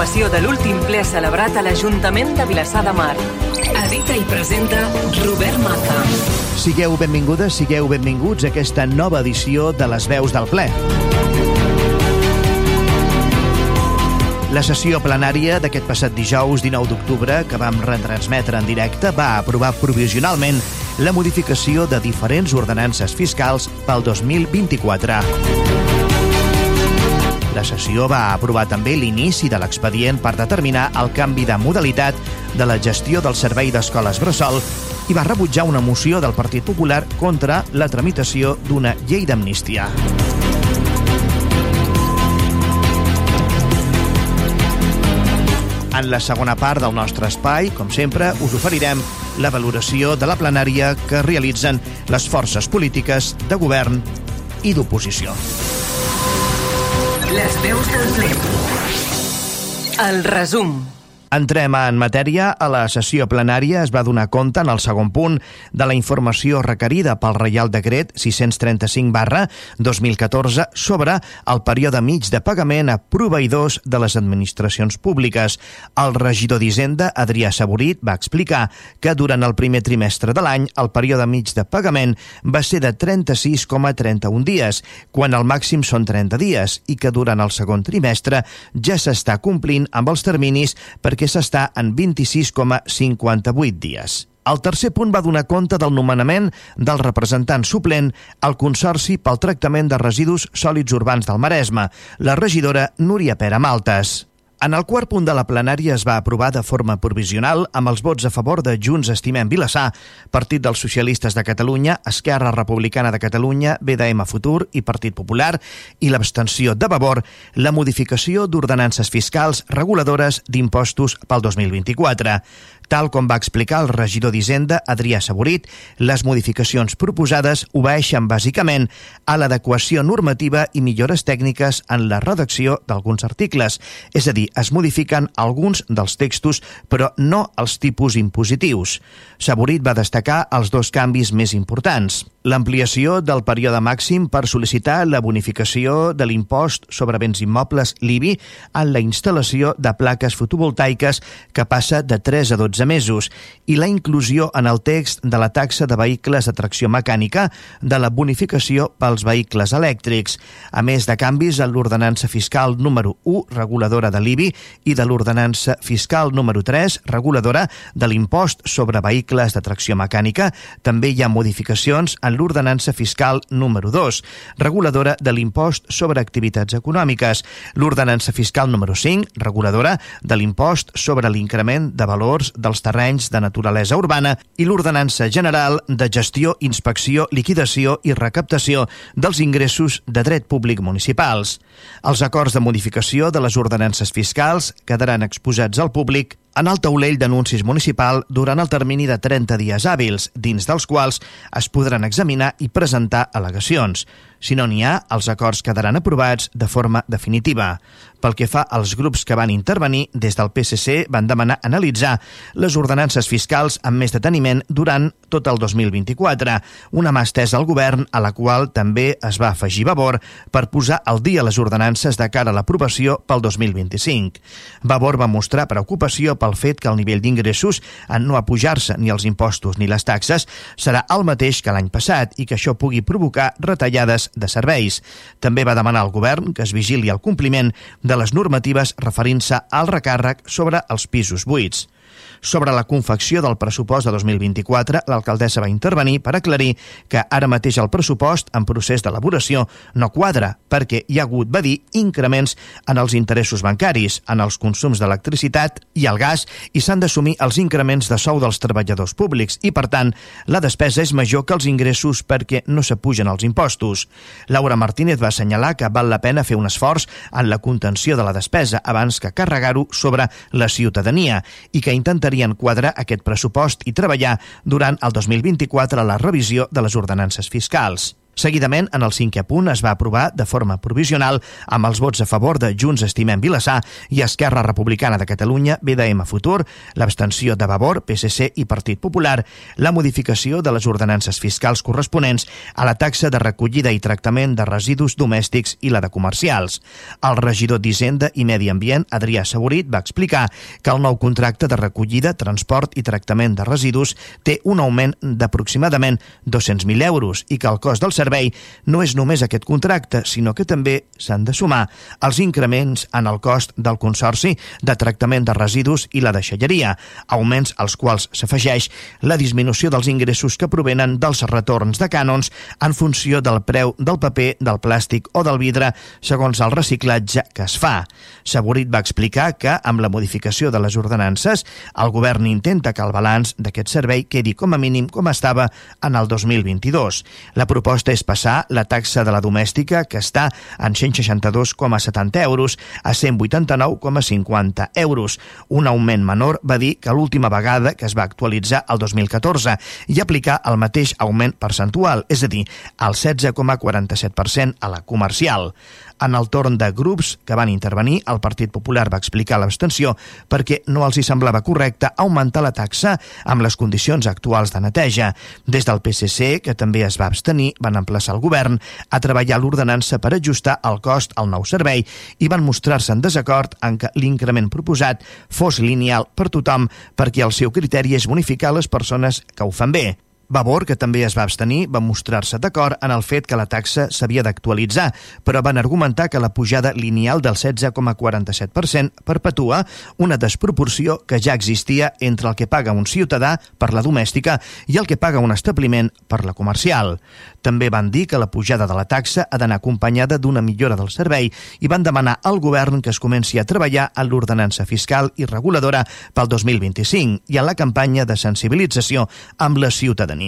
informació de l'últim ple celebrat a l'Ajuntament de Vilassar de Mar. Edita i presenta Robert Mata. Sigueu benvingudes, sigueu benvinguts a aquesta nova edició de les veus del ple. La sessió plenària d'aquest passat dijous 19 d'octubre, que vam retransmetre en directe, va aprovar provisionalment la modificació de diferents ordenances fiscals pel 2024. La sessió va aprovar també l'inici de l'expedient per determinar el canvi de modalitat de la gestió del servei d'escoles Bressol i va rebutjar una moció del Partit Popular contra la tramitació d'una llei d'amnistia. En la segona part del nostre espai, com sempre, us oferirem la valoració de la plenària que realitzen les forces polítiques de govern i d'oposició. Les veus del ple. El resum. Entrem en matèria. A la sessió plenària es va donar compte en el segon punt de la informació requerida pel Reial Decret 635 barra 2014 sobre el període mig de pagament a proveïdors de les administracions públiques. El regidor d'Hisenda, Adrià Saborit, va explicar que durant el primer trimestre de l'any el període mig de pagament va ser de 36,31 dies, quan el màxim són 30 dies, i que durant el segon trimestre ja s'està complint amb els terminis perquè perquè s'està en 26,58 dies. El tercer punt va donar compte del nomenament del representant suplent al Consorci pel Tractament de Residus Sòlids Urbans del Maresme, la regidora Núria Pera Maltes. En el quart punt de la plenària es va aprovar de forma provisional amb els vots a favor de Junts Estimem Vilassar, Partit dels Socialistes de Catalunya, Esquerra Republicana de Catalunya, BDM Futur i Partit Popular i l'abstenció de Vavor la modificació d'ordenances fiscals reguladores d'impostos pel 2024. Tal com va explicar el regidor d'Hisenda, Adrià Saborit, les modificacions proposades obeeixen bàsicament a l'adequació normativa i millores tècniques en la redacció d'alguns articles, és a dir, es modifiquen alguns dels textos però no els tipus impositius. Saborit va destacar els dos canvis més importants l'ampliació del període màxim per sol·licitar la bonificació de l'impost sobre béns immobles l'IBI en la instal·lació de plaques fotovoltaiques que passa de 3 a 12 mesos i la inclusió en el text de la taxa de vehicles de tracció mecànica de la bonificació pels vehicles elèctrics, a més de canvis en l'ordenança fiscal número 1, reguladora de l'IBI, i de l'ordenança fiscal número 3, reguladora de l'impost sobre vehicles de tracció mecànica. També hi ha modificacions en en l'ordenança fiscal número 2, reguladora de l'impost sobre activitats econòmiques, l'ordenança fiscal número 5, reguladora de l'impost sobre l'increment de valors dels terrenys de naturalesa urbana i l'ordenança general de gestió, inspecció, liquidació i recaptació dels ingressos de dret públic municipals. Els acords de modificació de les ordenances fiscals quedaran exposats al públic en el taulell d'anuncis municipal durant el termini de 30 dies hàbils, dins dels quals es podran examinar i presentar al·legacions. Si no n'hi ha, els acords quedaran aprovats de forma definitiva. Pel que fa als grups que van intervenir, des del PSC van demanar analitzar les ordenances fiscals amb més deteniment durant tot el 2024, una mà estesa al govern a la qual també es va afegir Vavor per posar al dia les ordenances de cara a l'aprovació pel 2025. Vavor va mostrar preocupació pel fet que el nivell d'ingressos, en no apujar-se ni els impostos ni les taxes, serà el mateix que l'any passat i que això pugui provocar retallades de serveis. També va demanar al govern que es vigili el compliment les normatives referint-se al recàrrec sobre els pisos buits. Sobre la confecció del pressupost de 2024, l'alcaldessa va intervenir per aclarir que ara mateix el pressupost en procés d'elaboració no quadra perquè hi ha hagut, va dir, increments en els interessos bancaris, en els consums d'electricitat i el gas i s'han d'assumir els increments de sou dels treballadors públics i, per tant, la despesa és major que els ingressos perquè no s'apugen els impostos. Laura Martínez va assenyalar que val la pena fer un esforç en la contenció de la despesa abans que carregar-ho sobre la ciutadania i que intentarà intentarien quadrar aquest pressupost i treballar durant el 2024 a la revisió de les ordenances fiscals. Seguidament, en el cinquè punt es va aprovar de forma provisional amb els vots a favor de Junts Estimem Vilassar i Esquerra Republicana de Catalunya, BDM Futur, l'abstenció de Vavor, PSC i Partit Popular, la modificació de les ordenances fiscals corresponents a la taxa de recollida i tractament de residus domèstics i la de comercials. El regidor d'Hisenda i Medi Ambient, Adrià Saborit, va explicar que el nou contracte de recollida, transport i tractament de residus té un augment d'aproximadament 200.000 euros i que el cost del servei no és només aquest contracte, sinó que també s'han de sumar els increments en el cost del Consorci de Tractament de Residus i la deixalleria, augments als quals s'afegeix la disminució dels ingressos que provenen dels retorns de cànons en funció del preu del paper, del plàstic o del vidre, segons el reciclatge que es fa. Saborit va explicar que, amb la modificació de les ordenances, el govern intenta que el balanç d'aquest servei quedi com a mínim com estava en el 2022. La proposta és passar la taxa de la domèstica, que està en 162,70 euros, a 189,50 euros. Un augment menor va dir que l'última vegada que es va actualitzar el 2014 i aplicar el mateix augment percentual, és a dir, el 16,47% a la comercial. En el torn de grups que van intervenir, el Partit Popular va explicar l'abstenció perquè no els hi semblava correcte augmentar la taxa amb les condicions actuals de neteja. Des del PSC, que també es va abstenir, van emplaçar el govern a treballar l'ordenança per ajustar el cost al nou servei i van mostrar-se en desacord en que l'increment proposat fos lineal per tothom perquè el seu criteri és bonificar les persones que ho fan bé. Vavor, que també es va abstenir, va mostrar-se d'acord en el fet que la taxa s'havia d'actualitzar, però van argumentar que la pujada lineal del 16,47% perpetua una desproporció que ja existia entre el que paga un ciutadà per la domèstica i el que paga un establiment per la comercial. També van dir que la pujada de la taxa ha d'anar acompanyada d'una millora del servei i van demanar al govern que es comenci a treballar en l'ordenança fiscal i reguladora pel 2025 i en la campanya de sensibilització amb la ciutadania.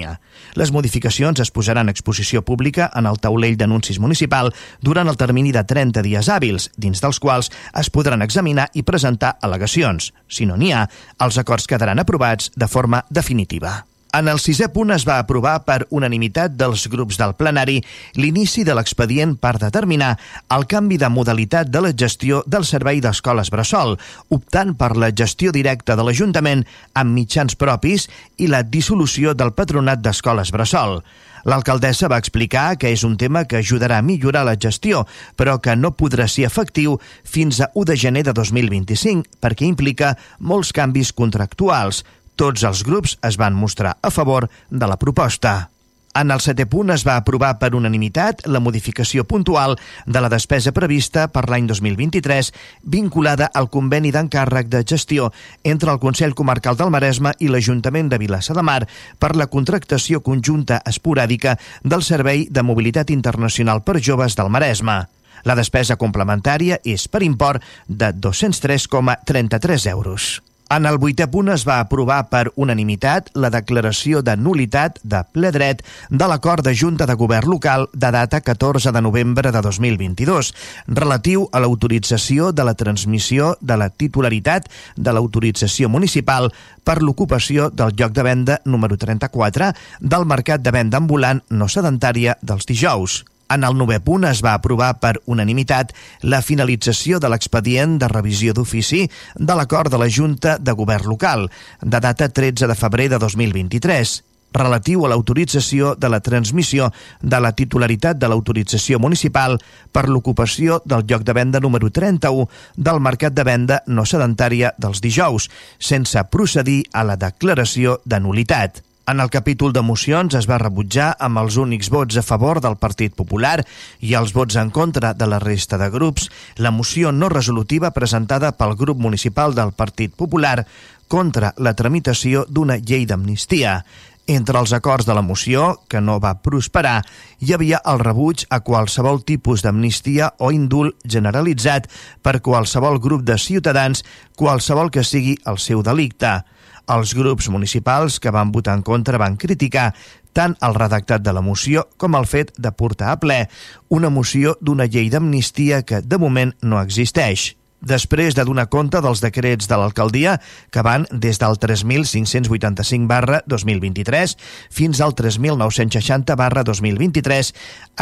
Les modificacions es posaran a exposició pública en el taulell d'anuncis municipal durant el termini de 30 dies hàbils, dins dels quals es podran examinar i presentar al·legacions. Si no n'hi ha, els acords quedaran aprovats de forma definitiva. En el sisè punt es va aprovar per unanimitat dels grups del plenari l'inici de l'expedient per determinar el canvi de modalitat de la gestió del servei d'escoles bressol, optant per la gestió directa de l'Ajuntament amb mitjans propis i la dissolució del patronat d'escoles bressol. L'alcaldessa va explicar que és un tema que ajudarà a millorar la gestió, però que no podrà ser efectiu fins a 1 de gener de 2025, perquè implica molts canvis contractuals, tots els grups es van mostrar a favor de la proposta. En el setè punt es va aprovar per unanimitat la modificació puntual de la despesa prevista per l'any 2023 vinculada al conveni d'encàrrec de gestió entre el Consell Comarcal del Maresme i l'Ajuntament de Vilassa de Mar per la contractació conjunta esporàdica del Servei de Mobilitat Internacional per Joves del Maresme. La despesa complementària és per import de 203,33 euros. En el vuitè punt es va aprovar per unanimitat la declaració de nulitat de ple dret de l'acord de Junta de Govern local de data 14 de novembre de 2022, relatiu a l'autorització de la transmissió de la titularitat de l'autorització municipal per l'ocupació del lloc de venda número 34 del mercat de venda ambulant no sedentària dels dijous. En el novè punt es va aprovar per unanimitat la finalització de l'expedient de revisió d'ofici de l'acord de la Junta de Govern local, de data 13 de febrer de 2023 relatiu a l'autorització de la transmissió de la titularitat de l'autorització municipal per l'ocupació del lloc de venda número 31 del mercat de venda no sedentària dels dijous, sense procedir a la declaració de nulitat. En el capítol de mocions es va rebutjar amb els únics vots a favor del Partit Popular i els vots en contra de la resta de grups la moció no resolutiva presentada pel grup municipal del Partit Popular contra la tramitació d'una llei d'amnistia. Entre els acords de la moció, que no va prosperar, hi havia el rebuig a qualsevol tipus d'amnistia o indult generalitzat per qualsevol grup de ciutadans, qualsevol que sigui el seu delicte. Els grups municipals que van votar en contra van criticar tant el redactat de la moció com el fet de portar a ple una moció d'una llei d'amnistia que, de moment, no existeix. després de donar compte dels decrets de l'alcaldia que van des del 3.585 barra 2023 fins al 3.960 barra 2023,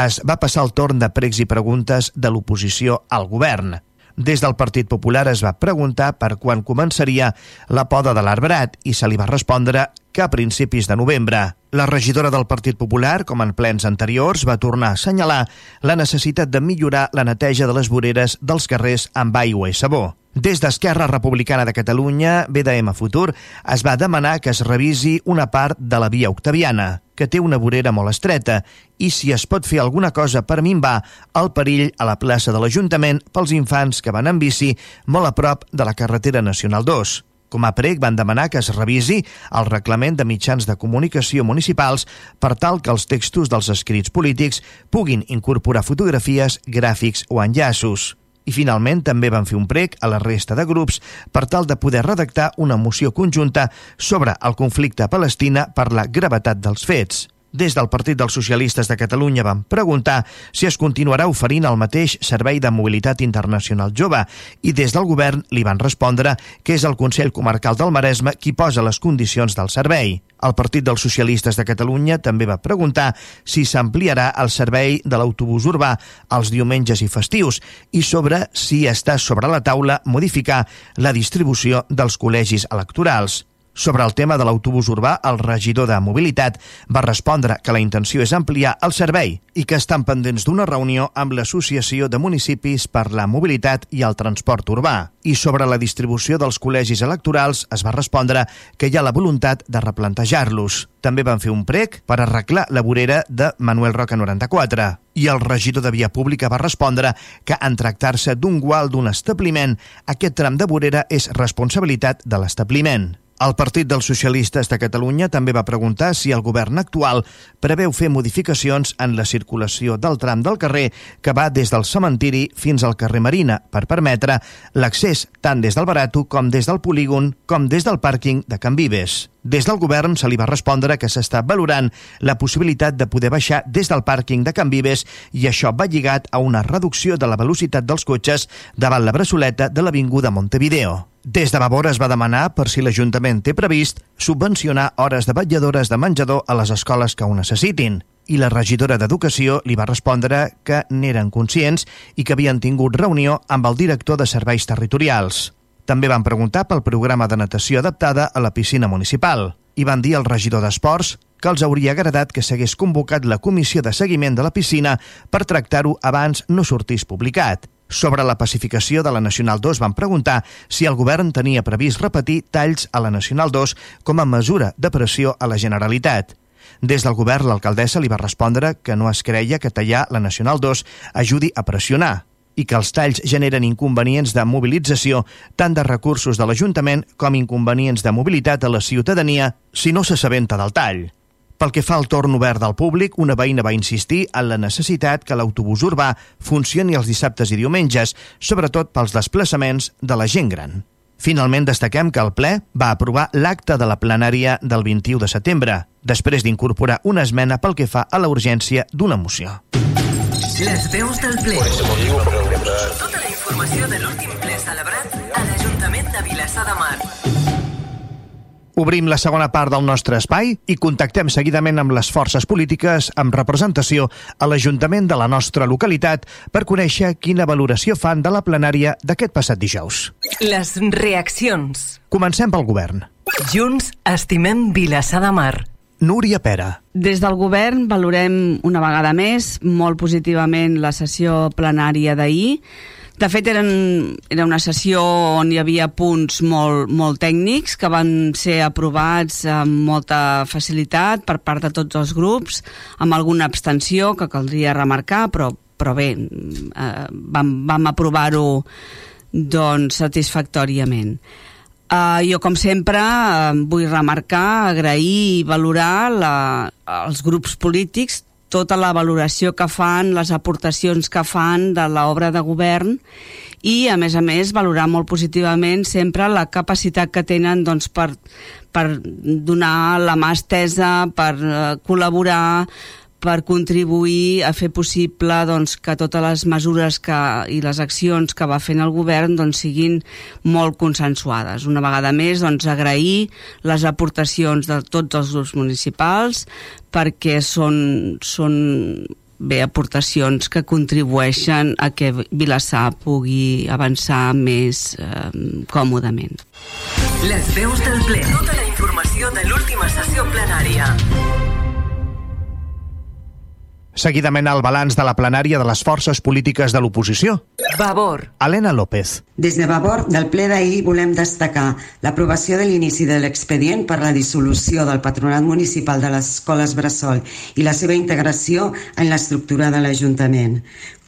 es va passar el torn de pregs i preguntes de l'oposició al govern. Des del Partit Popular es va preguntar per quan començaria la poda de l'arbrat i se li va respondre que a principis de novembre. La regidora del Partit Popular, com en plens anteriors, va tornar a assenyalar la necessitat de millorar la neteja de les voreres dels carrers amb aigua i sabó. Des d'Esquerra Republicana de Catalunya, BDM Futur, es va demanar que es revisi una part de la via octaviana, que té una vorera molt estreta, i si es pot fer alguna cosa per minvar el perill a la plaça de l'Ajuntament pels infants que van en bici molt a prop de la carretera Nacional 2. Com a prec van demanar que es revisi el reglament de mitjans de comunicació municipals per tal que els textos dels escrits polítics puguin incorporar fotografies, gràfics o enllaços. I finalment també van fer un prec a la resta de grups per tal de poder redactar una moció conjunta sobre el conflicte a Palestina per la gravetat dels fets. Des del Partit dels Socialistes de Catalunya van preguntar si es continuarà oferint el mateix servei de mobilitat internacional jove i des del govern li van respondre que és el Consell Comarcal del Maresme qui posa les condicions del servei. El Partit dels Socialistes de Catalunya també va preguntar si s'ampliarà el servei de l'autobús urbà els diumenges i festius i sobre si està sobre la taula modificar la distribució dels col·legis electorals. Sobre el tema de l'autobús urbà, el regidor de Mobilitat va respondre que la intenció és ampliar el servei i que estan pendents d'una reunió amb l'Associació de Municipis per la Mobilitat i el Transport Urbà. I sobre la distribució dels col·legis electorals es va respondre que hi ha la voluntat de replantejar-los. També van fer un prec per arreglar la vorera de Manuel Roca 94. I el regidor de Via Pública va respondre que en tractar-se d'un gual d'un establiment, aquest tram de vorera és responsabilitat de l'establiment. El Partit dels Socialistes de Catalunya també va preguntar si el govern actual preveu fer modificacions en la circulació del tram del carrer que va des del cementiri fins al carrer Marina per permetre l'accés tant des del Barato com des del polígon com des del pàrquing de Can Vives. Des del govern se li va respondre que s'està valorant la possibilitat de poder baixar des del pàrquing de Can Vives i això va lligat a una reducció de la velocitat dels cotxes davant la braçoleta de l'Avinguda Montevideo. Des de Vavor es va demanar per si l'Ajuntament té previst subvencionar hores de vetlladores de menjador a les escoles que ho necessitin. I la regidora d'Educació li va respondre que n'eren conscients i que havien tingut reunió amb el director de serveis territorials. També van preguntar pel programa de natació adaptada a la piscina municipal i van dir al regidor d'Esports que els hauria agradat que s'hagués convocat la comissió de seguiment de la piscina per tractar-ho abans no sortís publicat. Sobre la pacificació de la Nacional 2 van preguntar si el govern tenia previst repetir talls a la Nacional 2 com a mesura de pressió a la Generalitat. Des del govern, l'alcaldessa li va respondre que no es creia que tallar la Nacional 2 ajudi a pressionar i que els talls generen inconvenients de mobilització tant de recursos de l'Ajuntament com inconvenients de mobilitat a la ciutadania si no s'assabenta del tall. Pel que fa al torn obert del públic, una veïna va insistir en la necessitat que l'autobús urbà funcioni els dissabtes i diumenges, sobretot pels desplaçaments de la gent gran. Finalment, destaquem que el ple va aprovar l'acte de la plenària del 21 de setembre, després d'incorporar una esmena pel que fa a la urgència d'una moció. Les veus del ple. Tota la informació de l'últim ple celebrat a l'Ajuntament de Vilassar de Mar. Obrim la segona part del nostre espai i contactem seguidament amb les forces polítiques amb representació a l'Ajuntament de la nostra localitat per conèixer quina valoració fan de la plenària d'aquest passat dijous. Les reaccions. Comencem pel govern. Junts estimem Vilassar de Mar. Núria Pera. Des del govern valorem una vegada més molt positivament la sessió plenària d'ahir. De fet, eren, era una sessió on hi havia punts molt, molt tècnics que van ser aprovats amb molta facilitat per part de tots els grups, amb alguna abstenció que caldria remarcar, però, però bé, eh, vam, vam aprovar-ho doncs, satisfactòriament. Uh, jo, com sempre, uh, vull remarcar, agrair i valorar la, els grups polítics tota la valoració que fan, les aportacions que fan de l'obra de govern i, a més a més, valorar molt positivament sempre la capacitat que tenen doncs, per, per donar la mà estesa, per uh, col·laborar, per contribuir a fer possible doncs, que totes les mesures que, i les accions que va fent el govern doncs, siguin molt consensuades. Una vegada més, doncs, agrair les aportacions de tots els grups municipals perquè són, són bé aportacions que contribueixen a que Vilassar pugui avançar més eh, còmodament. Les veus del ple. Tota la informació de l'última sessió plenària. Seguidament el balanç de la plenària de les forces polítiques de l'oposició. Vavor. Helena López. Des de Vavor, del ple d'ahir, volem destacar l'aprovació de l'inici de l'expedient per la dissolució del Patronat Municipal de les Escoles Bressol i la seva integració en l'estructura de l'Ajuntament.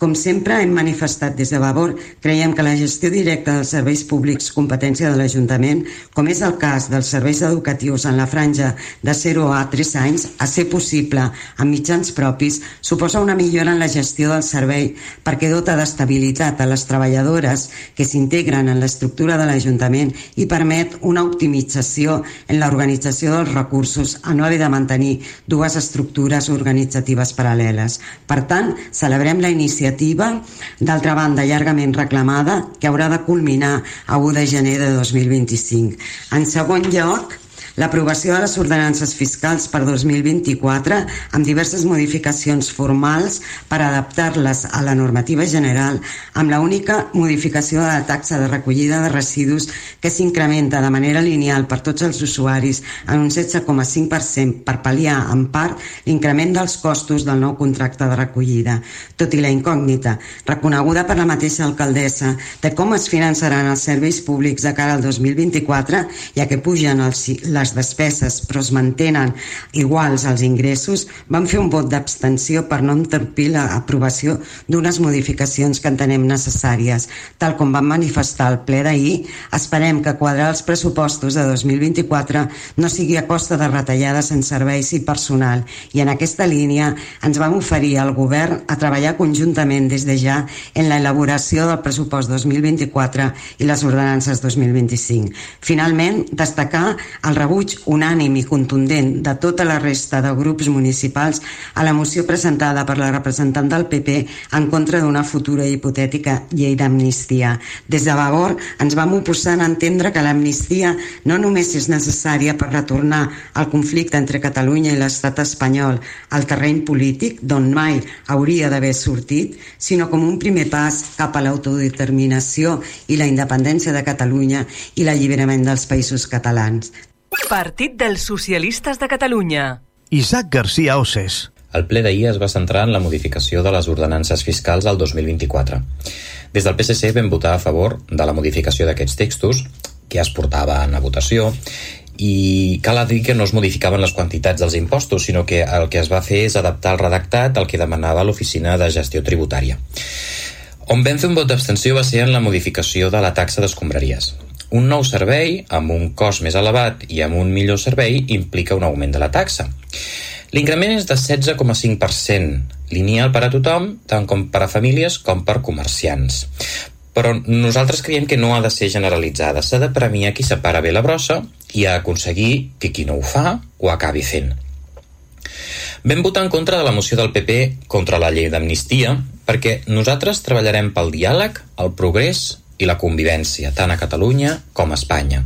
Com sempre hem manifestat des de Vavor, creiem que la gestió directa dels serveis públics competència de l'Ajuntament, com és el cas dels serveis educatius en la franja de 0 a 3 anys, a ser possible amb mitjans propis, suposa una millora en la gestió del servei perquè dota d'estabilitat a les treballadores que s'integren en l'estructura de l'Ajuntament i permet una optimització en l'organització dels recursos a no haver de mantenir dues estructures organitzatives paral·leles. Per tant, celebrem la iniciativa iniciativa, d'altra banda llargament reclamada, que haurà de culminar a 1 de gener de 2025. En segon lloc, l'aprovació de les ordenances fiscals per 2024 amb diverses modificacions formals per adaptar-les a la normativa general amb la única modificació de la taxa de recollida de residus que s'incrementa de manera lineal per tots els usuaris en un 16,5% per pal·liar en part l'increment dels costos del nou contracte de recollida. Tot i la incògnita reconeguda per la mateixa alcaldessa de com es finançaran els serveis públics de cara al 2024, ja que pugen els, les despeses però es mantenen iguals als ingressos, van fer un vot d'abstenció per no entorpir l'aprovació d'unes modificacions que entenem necessàries. Tal com vam manifestar al ple d'ahir, esperem que quadrar els pressupostos de 2024 no sigui a costa de retallades en serveis i personal i en aquesta línia ens vam oferir al govern a treballar conjuntament des de ja en la elaboració del pressupost 2024 i les ordenances 2025. Finalment, destacar el rebut rebuig unànim i contundent de tota la resta de grups municipals a la moció presentada per la representant del PP en contra d'una futura hipotètica llei d'amnistia. Des de Vavor ens vam oposar a entendre que l'amnistia no només és necessària per retornar al conflicte entre Catalunya i l'estat espanyol al terreny polític, d'on mai hauria d'haver sortit, sinó com un primer pas cap a l'autodeterminació i la independència de Catalunya i l'alliberament dels països catalans. Partit dels Socialistes de Catalunya. Isaac García Osses. El ple d'ahir es va centrar en la modificació de les ordenances fiscals al 2024. Des del PSC vam votar a favor de la modificació d'aquests textos, que es portaven a votació, i cal dir que no es modificaven les quantitats dels impostos, sinó que el que es va fer és adaptar el redactat al que demanava l'Oficina de Gestió Tributària. On vam fer un vot d'abstenció va ser en la modificació de la taxa d'escombraries. Un nou servei, amb un cost més elevat i amb un millor servei, implica un augment de la taxa. L'increment és de 16,5%, lineal per a tothom, tant com per a famílies com per comerciants. Però nosaltres creiem que no ha de ser generalitzada. S'ha de premiar qui separa bé la brossa i a aconseguir que qui no ho fa ho acabi fent. Vam votar en contra de la moció del PP contra la llei d'amnistia perquè nosaltres treballarem pel diàleg, el progrés i la convivència, tant a Catalunya com a Espanya.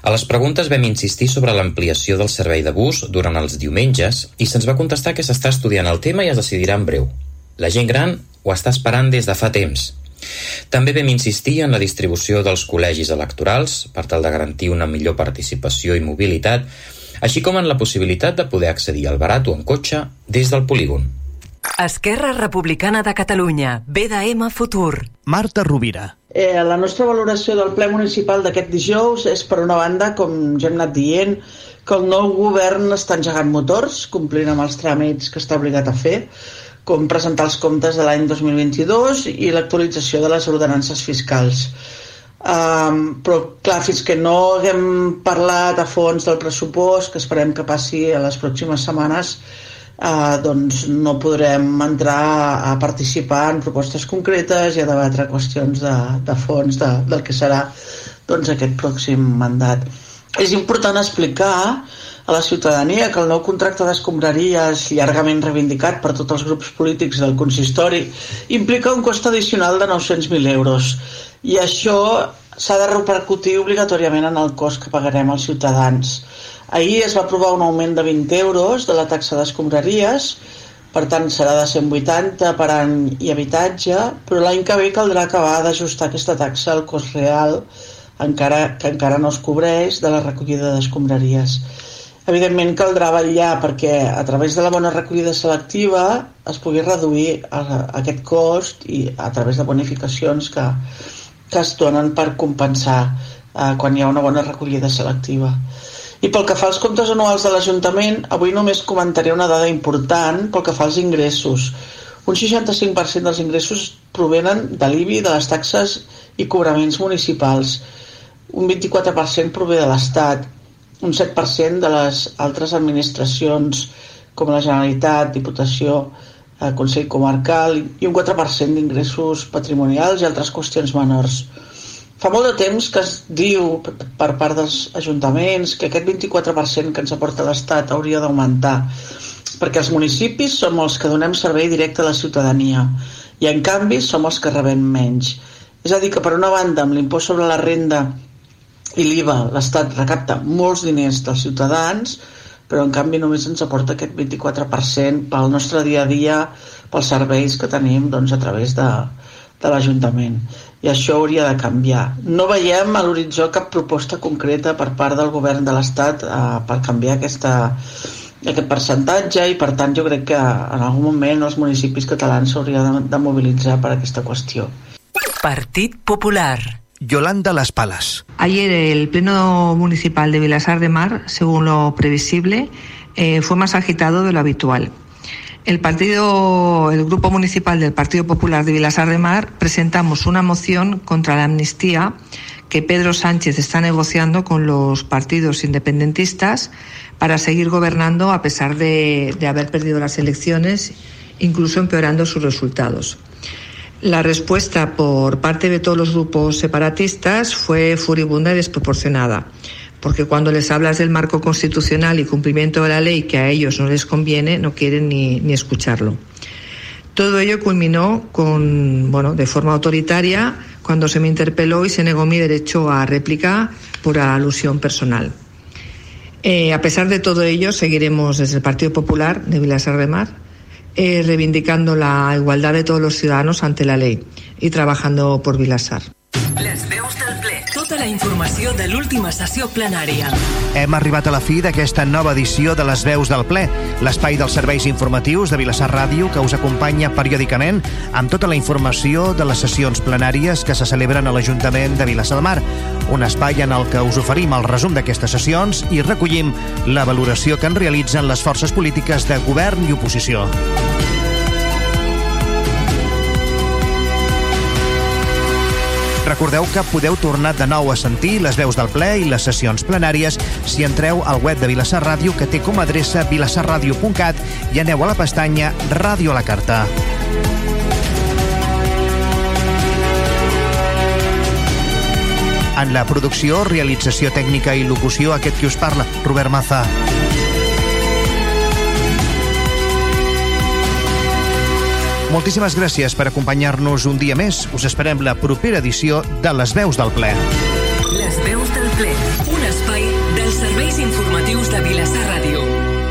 A les preguntes vam insistir sobre l'ampliació del servei de bus durant els diumenges i se'ns va contestar que s'està estudiant el tema i es decidirà en breu. La gent gran ho està esperant des de fa temps. També vam insistir en la distribució dels col·legis electorals per tal de garantir una millor participació i mobilitat, així com en la possibilitat de poder accedir al barat o en cotxe des del polígon. Esquerra Republicana de Catalunya, BDM Futur. Marta Rovira. Eh, la nostra valoració del ple municipal d'aquest dijous és, per una banda, com ja hem anat dient, que el nou govern està engegant motors, complint amb els tràmits que està obligat a fer, com presentar els comptes de l'any 2022 i l'actualització de les ordenances fiscals. Um, però clar, fins que no haguem parlat a fons del pressupost, que esperem que passi a les pròximes setmanes, eh, doncs no podrem entrar a participar en propostes concretes i a debatre qüestions de, de fons de, del que serà doncs, aquest pròxim mandat. És important explicar a la ciutadania que el nou contracte d'escombraries, llargament reivindicat per tots els grups polítics del consistori, implica un cost addicional de 900.000 euros. I això s'ha de repercutir obligatòriament en el cost que pagarem els ciutadans. Ahir es va aprovar un augment de 20 euros de la taxa d'escombraries, per tant serà de 180 per any i habitatge, però l'any que ve caldrà acabar d'ajustar aquesta taxa al cost real encara, que encara no es cobreix de la recollida d'escombraries. Evidentment caldrà vetllar perquè a través de la bona recollida selectiva es pugui reduir aquest cost i a través de bonificacions que, que es donen per compensar eh, quan hi ha una bona recollida selectiva. I pel que fa als comptes anuals de l'Ajuntament, avui només comentaré una dada important pel que fa als ingressos. Un 65% dels ingressos provenen de l'IBI, de les taxes i cobraments municipals un 24% prové de l'Estat, un 7% de les altres administracions com la Generalitat, Diputació, eh, Consell Comarcal i un 4% d'ingressos patrimonials i altres qüestions menors. Fa molt de temps que es diu per part dels ajuntaments que aquest 24% que ens aporta l'Estat hauria d'augmentar perquè els municipis som els que donem servei directe a la ciutadania i en canvi som els que rebem menys. És a dir, que per una banda amb l'impost sobre la renda i l'IVA, l'Estat recapta molts diners dels ciutadans, però en canvi només ens aporta aquest 24% pel nostre dia a dia, pels serveis que tenim doncs, a través de, de l'Ajuntament. I això hauria de canviar. No veiem a l'horitzó cap proposta concreta per part del govern de l'Estat eh, per canviar aquesta, aquest percentatge i per tant jo crec que en algun moment els municipis catalans s'haurien de, de mobilitzar per aquesta qüestió. Partit Popular Yolanda Las Palas. Ayer el Pleno Municipal de Vilasar de Mar, según lo previsible, eh, fue más agitado de lo habitual. El partido, el Grupo Municipal del Partido Popular de Vilasar de Mar presentamos una moción contra la amnistía que Pedro Sánchez está negociando con los partidos independentistas para seguir gobernando a pesar de, de haber perdido las elecciones, incluso empeorando sus resultados. La respuesta por parte de todos los grupos separatistas fue furibunda y desproporcionada, porque cuando les hablas del marco constitucional y cumplimiento de la ley que a ellos no les conviene, no quieren ni, ni escucharlo. Todo ello culminó con, bueno, de forma autoritaria cuando se me interpeló y se negó mi derecho a réplica por alusión personal. Eh, a pesar de todo ello, seguiremos desde el Partido Popular de Vilasar de Mar eh, reivindicando la igualdad de todos los ciudadanos ante la ley y trabajando por Vilasar. Les del ple. Tota la informació de l'última sessió plenària. Hem arribat a la fi d'aquesta nova edició de les veus del ple, l'espai dels serveis informatius de Vilassar Ràdio que us acompanya periòdicament amb tota la informació de les sessions plenàries que se celebren a l'Ajuntament de Vilassar de Mar. Un espai en el que us oferim el resum d'aquestes sessions i recollim la valoració que en realitzen les forces polítiques de govern i oposició. Recordeu que podeu tornar de nou a sentir les veus del ple i les sessions plenàries si entreu al web de Vilassar Ràdio que té com a adreça vilassarradio.cat i aneu a la pestanya Ràdio a la Carta. En la producció, realització tècnica i locució, aquest qui us parla, Robert Maza. Moltíssimes gràcies per acompanyar-nos un dia més. Us esperem la propera edició de Les Veus del Ple. Les veus del ple. Un espai dels serveis informatius de Vilassar Ràdio.